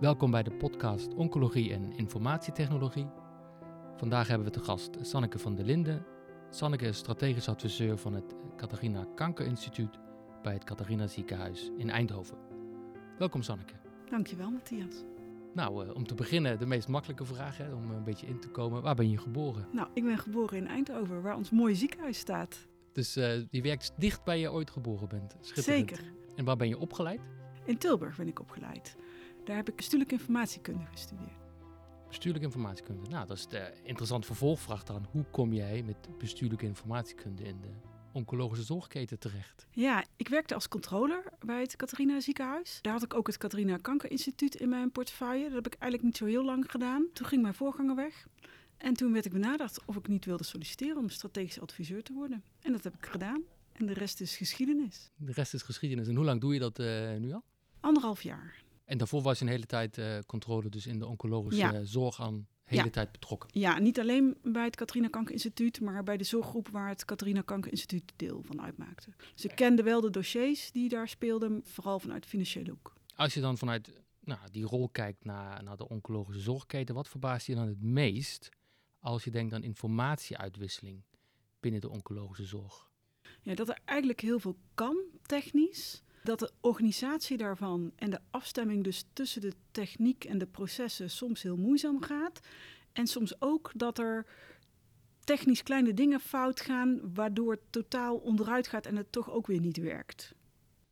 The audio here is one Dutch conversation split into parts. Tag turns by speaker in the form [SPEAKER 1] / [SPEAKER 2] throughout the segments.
[SPEAKER 1] Welkom bij de podcast Oncologie en Informatietechnologie. Vandaag hebben we te gast Sanneke van der Linden. Sanneke is strategisch adviseur van het Catharina Kankerinstituut bij het Catharina Ziekenhuis in Eindhoven. Welkom Sanneke.
[SPEAKER 2] Dankjewel Matthias.
[SPEAKER 1] Nou, uh, om te beginnen de meest makkelijke vraag, hè, om een beetje in te komen. Waar ben je geboren?
[SPEAKER 2] Nou, ik ben geboren in Eindhoven, waar ons mooie ziekenhuis staat.
[SPEAKER 1] Dus uh, je werkt dicht bij je ooit geboren bent.
[SPEAKER 2] Zeker.
[SPEAKER 1] En waar ben je opgeleid?
[SPEAKER 2] In Tilburg ben ik opgeleid. Daar heb ik bestuurlijke informatiekunde gestudeerd.
[SPEAKER 1] Bestuurlijke informatiekunde. Nou, dat is de interessante vervolgvraag dan. Hoe kom jij met bestuurlijke informatiekunde in de oncologische zorgketen terecht?
[SPEAKER 2] Ja, ik werkte als controller bij het Catharina ziekenhuis. Daar had ik ook het Catharina Kankerinstituut in mijn portefeuille. Dat heb ik eigenlijk niet zo heel lang gedaan. Toen ging mijn voorganger weg. En toen werd ik benaderd of ik niet wilde solliciteren om strategisch adviseur te worden. En dat heb ik gedaan. En de rest is geschiedenis.
[SPEAKER 1] De rest is geschiedenis. En hoe lang doe je dat uh, nu al?
[SPEAKER 2] Anderhalf jaar.
[SPEAKER 1] En daarvoor was je een hele tijd uh, controle, dus in de oncologische ja. zorg aan de hele
[SPEAKER 2] ja.
[SPEAKER 1] tijd betrokken.
[SPEAKER 2] Ja, niet alleen bij het Catharina Kankerinstituut, maar bij de zorggroep waar het Catharina Kankerinstituut deel van uitmaakte. Dus ik kende wel de dossiers die daar speelden, vooral vanuit financiële hoek.
[SPEAKER 1] Als je dan vanuit nou, die rol kijkt naar, naar de oncologische zorgketen, wat verbaast je dan het meest als je denkt aan informatieuitwisseling binnen de oncologische zorg?
[SPEAKER 2] Ja, dat er eigenlijk heel veel kan technisch. Dat de organisatie daarvan en de afstemming dus tussen de techniek en de processen soms heel moeizaam gaat. En soms ook dat er technisch kleine dingen fout gaan, waardoor het totaal onderuit gaat en het toch ook weer niet werkt.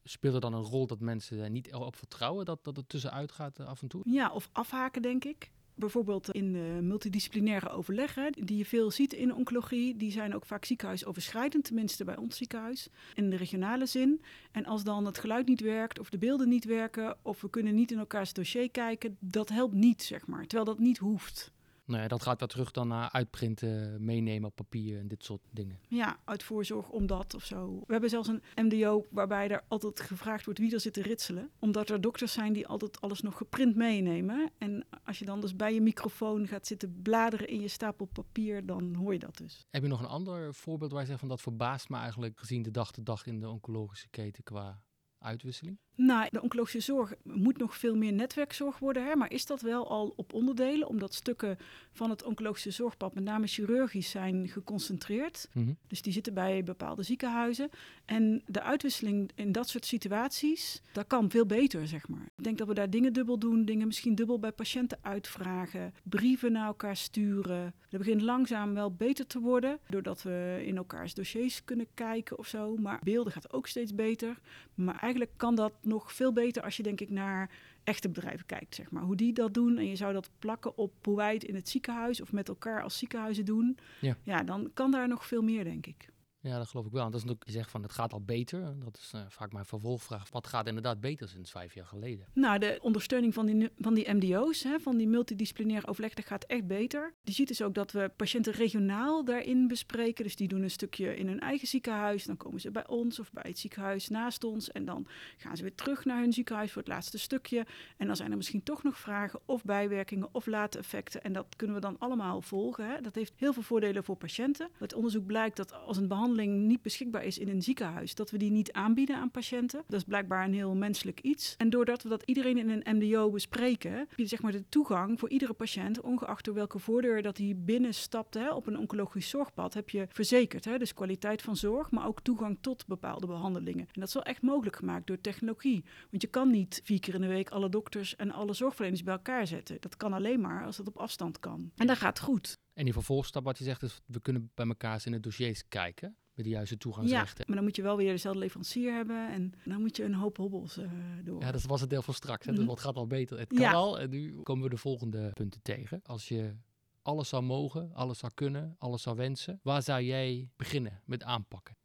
[SPEAKER 1] Speelt er dan een rol dat mensen er niet op vertrouwen dat, dat het tussenuit gaat af en toe?
[SPEAKER 2] Ja, of afhaken, denk ik bijvoorbeeld in de multidisciplinaire overleggen, die je veel ziet in oncologie, die zijn ook vaak ziekenhuisoverschrijdend, tenminste bij ons ziekenhuis, in de regionale zin. En als dan het geluid niet werkt, of de beelden niet werken, of we kunnen niet in elkaars dossier kijken, dat helpt niet, zeg maar. Terwijl dat niet hoeft.
[SPEAKER 1] Nou ja, dat gaat weer terug dan naar uitprinten, meenemen op papier en dit soort dingen.
[SPEAKER 2] Ja, uit voorzorg om dat of zo. We hebben zelfs een MDO waarbij er altijd gevraagd wordt wie er zit te ritselen. Omdat er dokters zijn die altijd alles nog geprint meenemen. En als je dan dus bij je microfoon gaat zitten bladeren in je stapel papier, dan hoor je dat dus.
[SPEAKER 1] Heb je nog een ander voorbeeld waar je zegt van dat verbaast me eigenlijk gezien de dag te dag in de oncologische keten qua uitwisseling?
[SPEAKER 2] Nou, de oncologische zorg moet nog veel meer netwerkzorg worden, hè, maar is dat wel al op onderdelen, omdat stukken van het oncologische zorgpad, met name chirurgisch, zijn geconcentreerd.
[SPEAKER 1] Mm -hmm.
[SPEAKER 2] Dus die zitten bij bepaalde ziekenhuizen. En de uitwisseling in dat soort situaties, dat kan veel beter, zeg maar. Ik denk dat we daar dingen dubbel doen, dingen misschien dubbel bij patiënten uitvragen, brieven naar elkaar sturen. Dat begint langzaam wel beter te worden, doordat we in elkaars dossiers kunnen kijken of zo. Maar beelden gaat ook steeds beter. Maar eigenlijk kan dat nog veel beter als je denk ik naar echte bedrijven kijkt, zeg maar. Hoe die dat doen en je zou dat plakken op hoe wij het in het ziekenhuis of met elkaar als ziekenhuizen doen.
[SPEAKER 1] Ja,
[SPEAKER 2] ja dan kan daar nog veel meer, denk ik.
[SPEAKER 1] Ja, dat geloof ik wel. En dat is natuurlijk, je zegt van het gaat al beter. Dat is uh, vaak mijn vervolgvraag. Wat gaat inderdaad beter sinds vijf jaar geleden?
[SPEAKER 2] Nou, de ondersteuning van die, van die MDO's, hè, van die multidisciplinair overleg, dat gaat echt beter. Je ziet dus ook dat we patiënten regionaal daarin bespreken. Dus die doen een stukje in hun eigen ziekenhuis. Dan komen ze bij ons of bij het ziekenhuis naast ons. En dan gaan ze weer terug naar hun ziekenhuis voor het laatste stukje. En dan zijn er misschien toch nog vragen of bijwerkingen of late effecten. En dat kunnen we dan allemaal volgen. Hè. Dat heeft heel veel voordelen voor patiënten. Het onderzoek blijkt dat als een behandeling niet beschikbaar is in een ziekenhuis, dat we die niet aanbieden aan patiënten. Dat is blijkbaar een heel menselijk iets. En doordat we dat iedereen in een MDO bespreken, heb je zeg maar de toegang voor iedere patiënt, ongeacht door welke voordeur dat hij binnenstapt hè, op een oncologisch zorgpad, heb je verzekerd. Hè? Dus kwaliteit van zorg, maar ook toegang tot bepaalde behandelingen. En dat is wel echt mogelijk gemaakt door technologie. Want je kan niet vier keer in de week alle dokters en alle zorgverleners bij elkaar zetten. Dat kan alleen maar als dat op afstand kan. En dat gaat goed.
[SPEAKER 1] En die vervolgstap wat je zegt is, we kunnen bij elkaar in de dossiers kijken met de juiste toegangsrechten.
[SPEAKER 2] Ja, maar dan moet je wel weer dezelfde leverancier hebben en dan moet je een hoop hobbels uh, door.
[SPEAKER 1] Ja, dat was het deel van straks. Hè? Dus wat gaat al beter? Het kan ja. al en nu komen we de volgende punten tegen. Als je alles zou mogen, alles zou kunnen, alles zou wensen, waar zou jij beginnen met aanpakken?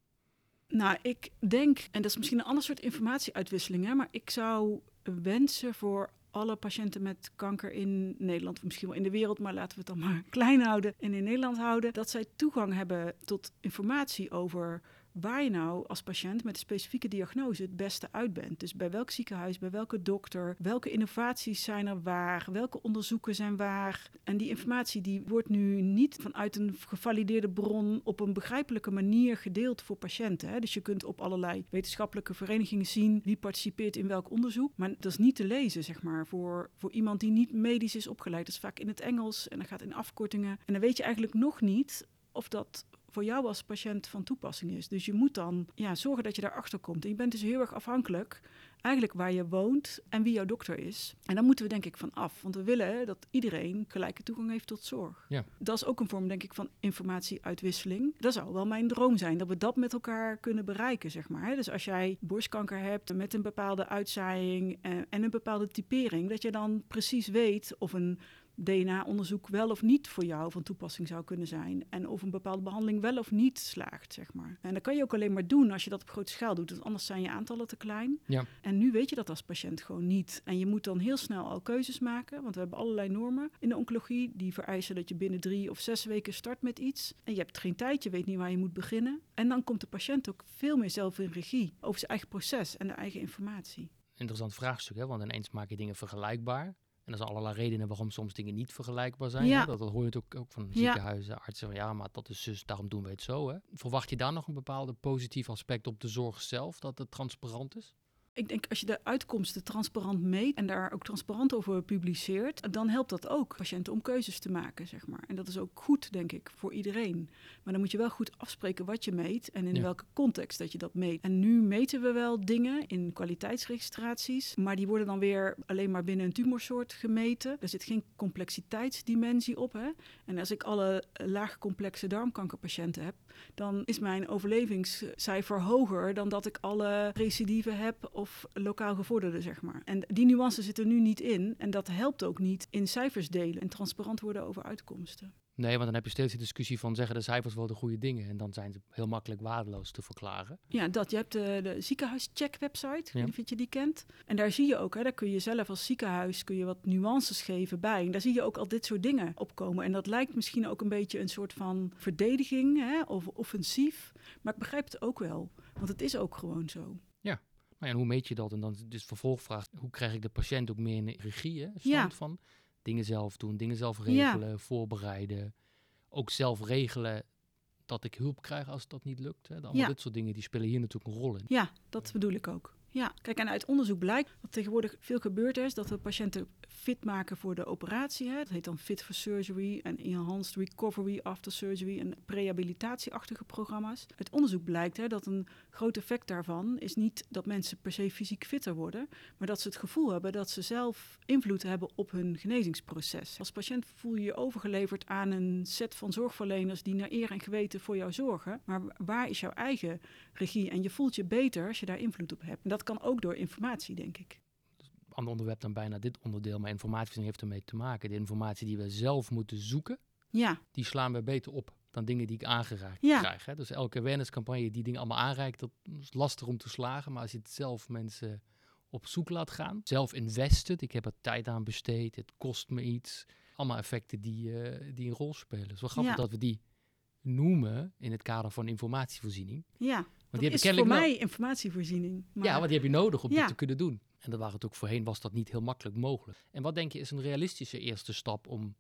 [SPEAKER 2] Nou, ik denk, en dat is misschien een ander soort informatieuitwisseling, hè, maar ik zou wensen voor alle patiënten met kanker in Nederland, misschien wel in de wereld, maar laten we het dan maar klein houden en in Nederland houden, dat zij toegang hebben tot informatie over waar je nou als patiënt met een specifieke diagnose het beste uit bent. Dus bij welk ziekenhuis, bij welke dokter, welke innovaties zijn er waar, welke onderzoeken zijn waar. En die informatie die wordt nu niet vanuit een gevalideerde bron op een begrijpelijke manier gedeeld voor patiënten. Hè. Dus je kunt op allerlei wetenschappelijke verenigingen zien wie participeert in welk onderzoek. Maar dat is niet te lezen, zeg maar, voor, voor iemand die niet medisch is opgeleid. Dat is vaak in het Engels en dan gaat in afkortingen. En dan weet je eigenlijk nog niet of dat voor jou als patiënt van toepassing is. Dus je moet dan ja, zorgen dat je daarachter komt. En je bent dus heel erg afhankelijk eigenlijk waar je woont en wie jouw dokter is. En daar moeten we denk ik van af. Want we willen dat iedereen gelijke toegang heeft tot zorg.
[SPEAKER 1] Ja.
[SPEAKER 2] Dat is ook een vorm, denk ik, van informatieuitwisseling. Dat zou wel mijn droom zijn, dat we dat met elkaar kunnen bereiken, zeg maar. Dus als jij borstkanker hebt met een bepaalde uitzaaiing en een bepaalde typering, dat je dan precies weet of een DNA-onderzoek wel of niet voor jou van toepassing zou kunnen zijn. En of een bepaalde behandeling wel of niet slaagt, zeg maar. En dat kan je ook alleen maar doen als je dat op grote schaal doet. Want anders zijn je aantallen te klein.
[SPEAKER 1] Ja.
[SPEAKER 2] En nu weet je dat als patiënt gewoon niet. En je moet dan heel snel al keuzes maken. Want we hebben allerlei normen in de oncologie. Die vereisen dat je binnen drie of zes weken start met iets. En je hebt geen tijd, je weet niet waar je moet beginnen. En dan komt de patiënt ook veel meer zelf in regie over zijn eigen proces en de eigen informatie.
[SPEAKER 1] Interessant vraagstuk, hè? want ineens maak je dingen vergelijkbaar. En er zijn allerlei redenen waarom soms dingen niet vergelijkbaar zijn.
[SPEAKER 2] Ja.
[SPEAKER 1] Dat, dat hoor je natuurlijk ook van
[SPEAKER 2] Ja.
[SPEAKER 1] ziekenhuizen, artsen. Van, ja, maar dat is dus, daarom doen we het zo. Hè? Verwacht je daar nog een bepaalde positief aspect op de zorg zelf, dat het transparant is?
[SPEAKER 2] Ik denk als je de uitkomsten transparant meet en daar ook transparant over publiceert, dan helpt dat ook patiënten om keuzes te maken, zeg maar. En dat is ook goed, denk ik, voor iedereen. Maar dan moet je wel goed afspreken wat je meet en in
[SPEAKER 1] Ja.
[SPEAKER 2] welke context dat je dat meet. En nu meten we wel dingen in kwaliteitsregistraties, maar die worden dan weer alleen maar binnen een tumorsoort gemeten. Er zit geen complexiteitsdimensie op. Hè? En als ik alle laagcomplexe darmkankerpatiënten heb, dan is mijn overlevingscijfer hoger dan dat ik alle recidieven heb of lokaal gevorderde, zeg maar. En die nuance zit er nu niet in en dat helpt ook niet in cijfers delen en transparant worden over uitkomsten.
[SPEAKER 1] Nee, want dan heb je steeds de discussie van zeggen de cijfers wel de goede dingen. En dan zijn ze heel makkelijk waardeloos te verklaren.
[SPEAKER 2] Ja, dat. Je hebt de, de ziekenhuischeck-website, ik
[SPEAKER 1] Ja.
[SPEAKER 2] weet niet of je die kent. En daar zie je ook, hè, daar kun je zelf als ziekenhuis kun je wat nuances geven bij. En daar zie je ook al dit soort dingen opkomen. En dat lijkt misschien ook een beetje een soort van verdediging hè, of offensief. Maar ik begrijp het ook wel, want het is ook gewoon zo.
[SPEAKER 1] Maar ja, en hoe meet je dat? En dan is dus vervolgvraag, hoe krijg ik de patiënt ook meer in regie? Hè? Stand
[SPEAKER 2] Ja.
[SPEAKER 1] van dingen zelf doen, dingen zelf
[SPEAKER 2] Ja.
[SPEAKER 1] regelen, voorbereiden. Ook zelf regelen dat ik hulp krijg als dat niet lukt. Hè?
[SPEAKER 2] Ja.
[SPEAKER 1] dit soort dingen die spelen hier natuurlijk een rol in.
[SPEAKER 2] Ja, dat bedoel ik ook. Ja, kijk, en uit onderzoek blijkt dat tegenwoordig veel gebeurd is dat we patiënten fit maken voor de operatie. Hè. Dat heet dan Fit for Surgery en Enhanced Recovery After Surgery en rehabilitatieachtige programma's. Uit onderzoek blijkt hè, dat een groot effect daarvan is niet dat mensen per se fysiek fitter worden, maar dat ze het gevoel hebben dat ze zelf invloed hebben op hun genezingsproces. Als patiënt voel je je overgeleverd aan een set van zorgverleners die naar eer en geweten voor jou zorgen. Maar waar is jouw eigen regie? En je voelt je beter als je daar invloed op hebt. Dat kan ook door informatie, denk ik.
[SPEAKER 1] Ander onderwerp dan bijna dit onderdeel, maar informatievoorziening heeft ermee te maken. De informatie die we zelf moeten zoeken,
[SPEAKER 2] Ja,
[SPEAKER 1] die slaan we beter op dan dingen die ik aangereikt
[SPEAKER 2] Ja.
[SPEAKER 1] krijg. Hè? Dus elke awareness-campagne die dingen allemaal aanreikt, dat is lastig om te slagen. Maar als je het zelf mensen op zoek laat gaan, zelf invested, ik heb er tijd aan besteed, het kost me iets. Allemaal effecten die, eh, die een rol spelen. Het is wel grappig
[SPEAKER 2] Ja.
[SPEAKER 1] dat we die noemen in het kader van informatievoorziening.
[SPEAKER 2] ja.
[SPEAKER 1] Want
[SPEAKER 2] Dat
[SPEAKER 1] die heb
[SPEAKER 2] is voor mij informatievoorziening. Maar
[SPEAKER 1] Ja, want die heb je nodig om
[SPEAKER 2] Ja.
[SPEAKER 1] dit te kunnen doen. En dat waren het ook voorheen, was dat niet heel makkelijk mogelijk. En wat denk je is een realistische eerste stap om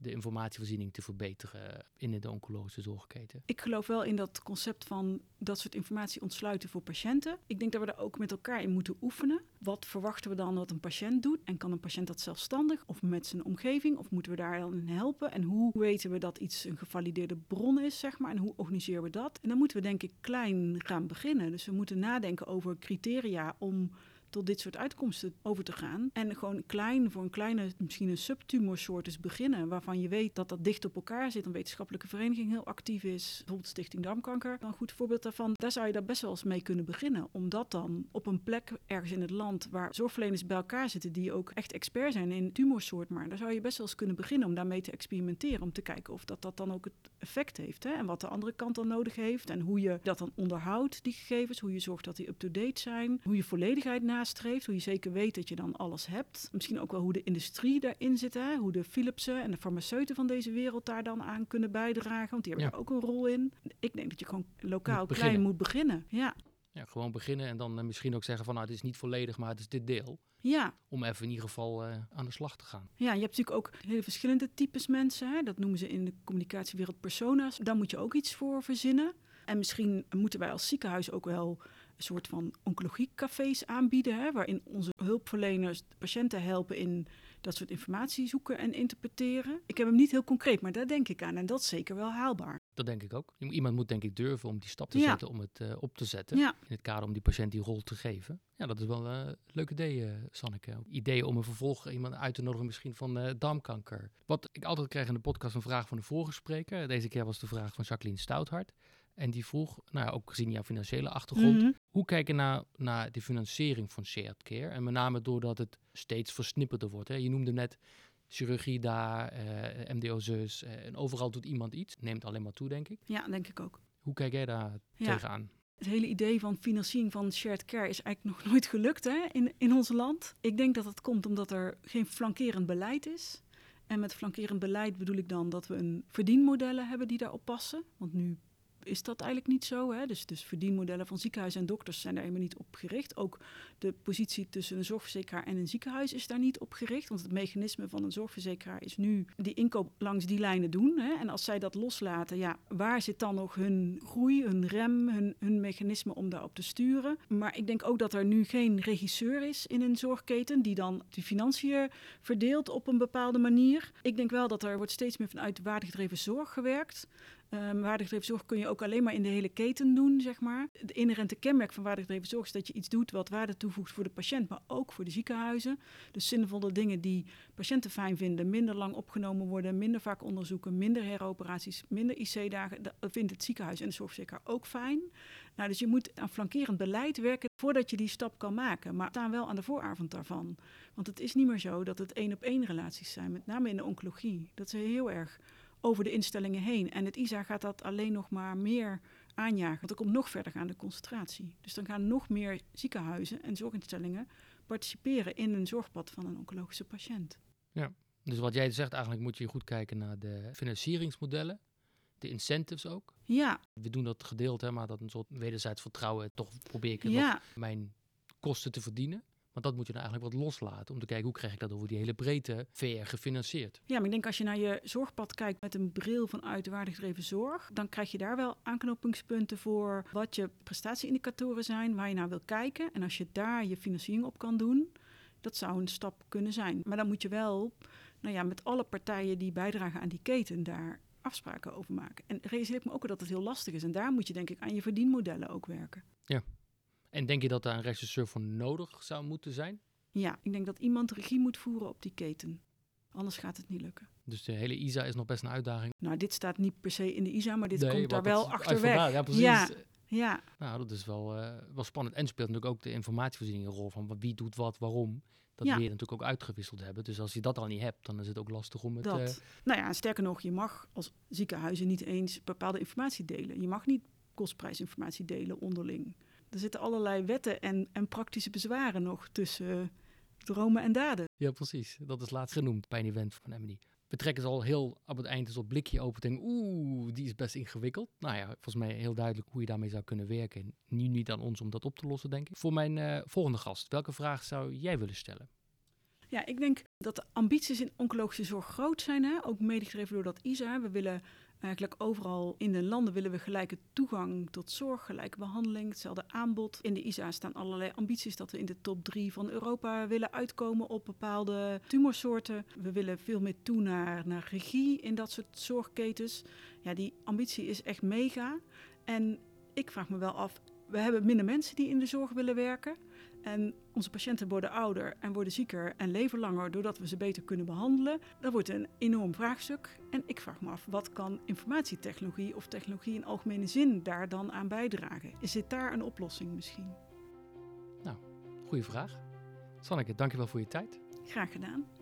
[SPEAKER 1] de informatievoorziening te verbeteren in de oncologische zorgketen?
[SPEAKER 2] Ik geloof wel in dat concept van dat soort informatie ontsluiten voor patiënten. Ik denk dat we daar ook met elkaar in moeten oefenen. Wat verwachten we dan wat een patiënt doet? En kan een patiënt dat zelfstandig of met zijn omgeving? Of moeten we daar dan in helpen? En hoe weten we dat iets een gevalideerde bron is, zeg maar? En hoe organiseren we dat? En dan moeten we denk ik klein gaan beginnen. Dus we moeten nadenken over criteria om tot dit soort uitkomsten over te gaan. En gewoon klein, voor een kleine, misschien een subtumorsoort is beginnen, waarvan je weet dat dat dicht op elkaar zit. Een wetenschappelijke vereniging heel actief is, bijvoorbeeld Stichting Darmkanker. Dan een goed voorbeeld daarvan. Daar zou je daar best wel eens mee kunnen beginnen. Omdat dan op een plek ergens in het land waar zorgverleners bij elkaar zitten die ook echt expert zijn in tumorsoort, maar daar zou je best wel eens kunnen beginnen om daarmee te experimenteren. Om te kijken of dat, dat dan ook het effect heeft. Hè? En wat de andere kant dan nodig heeft. En hoe je dat dan onderhoudt, die gegevens. Hoe je zorgt dat die up-to-date zijn. Hoe je volledigheid na nastreeft. Hoe je zeker weet dat je dan alles hebt. Misschien ook wel hoe de industrie daarin zit. Hè? Hoe de Philipsen en de farmaceuten van deze wereld daar dan aan kunnen bijdragen. Want die hebben
[SPEAKER 1] Ja.
[SPEAKER 2] er ook een rol in. Ik denk dat je gewoon lokaal
[SPEAKER 1] Moet
[SPEAKER 2] klein
[SPEAKER 1] beginnen.
[SPEAKER 2] moet beginnen. Ja,
[SPEAKER 1] Ja, gewoon beginnen en dan eh, misschien ook zeggen van nou, het is niet volledig, maar het is dit deel.
[SPEAKER 2] ja.
[SPEAKER 1] Om even in ieder geval eh, aan de slag te gaan.
[SPEAKER 2] Ja, je hebt natuurlijk ook hele verschillende types mensen. Hè? Dat noemen ze in de communicatiewereld persona's. Daar moet je ook iets voor verzinnen. En misschien moeten wij als ziekenhuis ook wel soort van oncologiecafés aanbieden. Hè? Waarin onze hulpverleners patiënten helpen in dat soort informatie zoeken en interpreteren. Ik heb hem niet heel concreet, maar daar denk ik aan. En dat is zeker wel haalbaar.
[SPEAKER 1] Dat denk ik ook. Iemand moet denk ik durven om die stap te
[SPEAKER 2] Ja.
[SPEAKER 1] zetten, om het eh, op te zetten.
[SPEAKER 2] Ja,
[SPEAKER 1] In het kader om die patiënt die rol te geven. Ja, dat is wel eh, een leuk idee, eh Sanneke. Ideeën om een vervolg iemand uit te nodigen misschien van darmkanker. Wat ik altijd krijg in de podcast een vraag van de vorige spreker. Deze keer was de vraag van Jacqueline Stouthart. En die vroeg, nou ja, ook gezien jouw financiële achtergrond,
[SPEAKER 2] Mhm.
[SPEAKER 1] hoe kijk je naar, naar de financiering van shared care? En met name doordat het steeds versnipperder wordt. Hè? Je noemde net chirurgie daar, eh, MDO-zus. eh, en overal doet iemand iets. Neemt alleen maar toe, denk ik.
[SPEAKER 2] ja denk ik ook.
[SPEAKER 1] Hoe kijk jij daar
[SPEAKER 2] Ja.
[SPEAKER 1] tegenaan?
[SPEAKER 2] Het hele idee van financiering van shared care is eigenlijk nog nooit gelukt hè, in, in ons land. Ik denk dat dat komt omdat er geen flankerend beleid is. En met flankerend beleid bedoel ik dan dat we een verdienmodellen hebben die daarop passen. Want nu is dat eigenlijk niet zo. Hè? Dus, dus verdienmodellen van ziekenhuizen en dokters zijn daar helemaal niet op gericht. Ook de positie tussen een zorgverzekeraar en een ziekenhuis is daar niet op gericht. Want het mechanisme van een zorgverzekeraar is nu die inkoop langs die lijnen doen. Hè? En als zij dat loslaten, ja, waar zit dan nog hun groei, hun rem, hun, hun mechanisme om daarop te sturen? Maar ik denk ook dat er nu geen regisseur is in een zorgketen die dan die financiën verdeelt op een bepaalde manier. Ik denk wel dat er wordt steeds meer vanuit waardegedreven zorg gewerkt. Um, zorg kun je ook alleen maar in de hele keten doen, zeg maar. De inherente kenmerk van waardegedreven zorg is dat je iets doet wat waarde toevoegt voor de patiënt, maar ook voor de ziekenhuizen. Dus zinvolle dingen die patiënten fijn vinden, minder lang opgenomen worden, minder vaak onderzoeken, minder heroperaties, minder IC-dagen, dat vindt het ziekenhuis en de zorgverzekeraar ook fijn. Nou, dus je moet aan flankerend beleid werken voordat je die stap kan maken, maar staan wel aan de vooravond daarvan. Want het is niet meer zo dat het één op één relaties zijn, met name in de oncologie. Dat is heel erg over de instellingen heen. En het ISA gaat dat alleen nog maar meer aanjagen. Want er komt nog verder aan de concentratie. Dus dan gaan nog meer ziekenhuizen en zorginstellingen participeren in een zorgpad van een oncologische patiënt.
[SPEAKER 1] Dus wat jij zegt, eigenlijk moet je goed kijken naar de financieringsmodellen, de incentives ook.
[SPEAKER 2] Ja,
[SPEAKER 1] We doen dat gedeeld, hè, maar dat een soort wederzijds vertrouwen. Toch probeer ik nog
[SPEAKER 2] ja,
[SPEAKER 1] mijn kosten te verdienen. Want dat moet je dan eigenlijk wat loslaten. Om te kijken hoe krijg ik dat over die hele breedte VR gefinancierd.
[SPEAKER 2] ja, maar ik denk als je naar je zorgpad kijkt met een bril vanuit de waardegedreven zorg, dan krijg je daar wel aanknopingspunten voor wat je prestatieindicatoren zijn, waar je naar wil kijken. En als je daar je financiering op kan doen, dat zou een stap kunnen zijn. Maar dan moet je wel nou ja, met alle partijen die bijdragen aan die keten daar afspraken over maken. En realiseer ik me ook dat het heel lastig is. En daar moet je denk ik aan je verdienmodellen ook werken.
[SPEAKER 1] En denk je dat daar een regisseur voor nodig zou moeten zijn?
[SPEAKER 2] Ja, ik denk dat iemand regie moet voeren op die keten. Anders gaat het niet lukken.
[SPEAKER 1] Dus de hele ISA is nog best een uitdaging.
[SPEAKER 2] Nou, dit staat niet per se in de ISA, maar dit
[SPEAKER 1] Nee,
[SPEAKER 2] komt daar wel achterweg.
[SPEAKER 1] vandaan. Ja, precies.
[SPEAKER 2] Ja, ja,
[SPEAKER 1] Nou, dat is wel, eh, wel spannend. En speelt natuurlijk ook de informatievoorziening een rol van wie doet wat, waarom. Dat
[SPEAKER 2] Ja.
[SPEAKER 1] je natuurlijk ook uitgewisseld hebben. Dus als je dat al niet hebt, dan is het ook lastig om het...
[SPEAKER 2] dat.
[SPEAKER 1] eh,
[SPEAKER 2] Nou ja, sterker nog, je mag als ziekenhuizen niet eens bepaalde informatie delen. Je mag niet kostprijsinformatie delen onderling. Er zitten allerlei wetten en, en praktische bezwaren nog tussen eh, dromen en daden.
[SPEAKER 1] Ja, precies. Dat is laatst genoemd bij een event van Emily. We trekken ze al heel op het eind een soort blikje open. Denken, oeh, die is best ingewikkeld. Nou ja, volgens mij heel duidelijk hoe je daarmee zou kunnen werken. Nu niet aan ons om dat op te lossen, denk ik. Voor mijn eh, volgende gast, welke vraag zou jij willen stellen?
[SPEAKER 2] Ja, ik denk dat de ambities in oncologische zorg groot zijn. Hè? Ook mede gedreven door dat ISA. We willen eigenlijk overal in de landen willen we gelijke toegang tot zorg, gelijke behandeling, hetzelfde aanbod. In de ISA staan allerlei ambities dat we in de top drie van Europa willen uitkomen op bepaalde tumorsoorten. We willen veel meer toe naar, naar regie in dat soort zorgketens. Ja, die ambitie is echt mega. En ik vraag me wel af, we hebben minder mensen die in de zorg willen werken. En onze patiënten worden ouder en worden zieker en leven langer doordat we ze beter kunnen behandelen. Dat wordt een enorm vraagstuk. En ik vraag me af, wat kan informatietechnologie of technologie in algemene zin daar dan aan bijdragen? Is dit daar een oplossing misschien?
[SPEAKER 1] Goeie vraag. Sanneke, dankjewel voor je tijd.
[SPEAKER 2] Graag gedaan.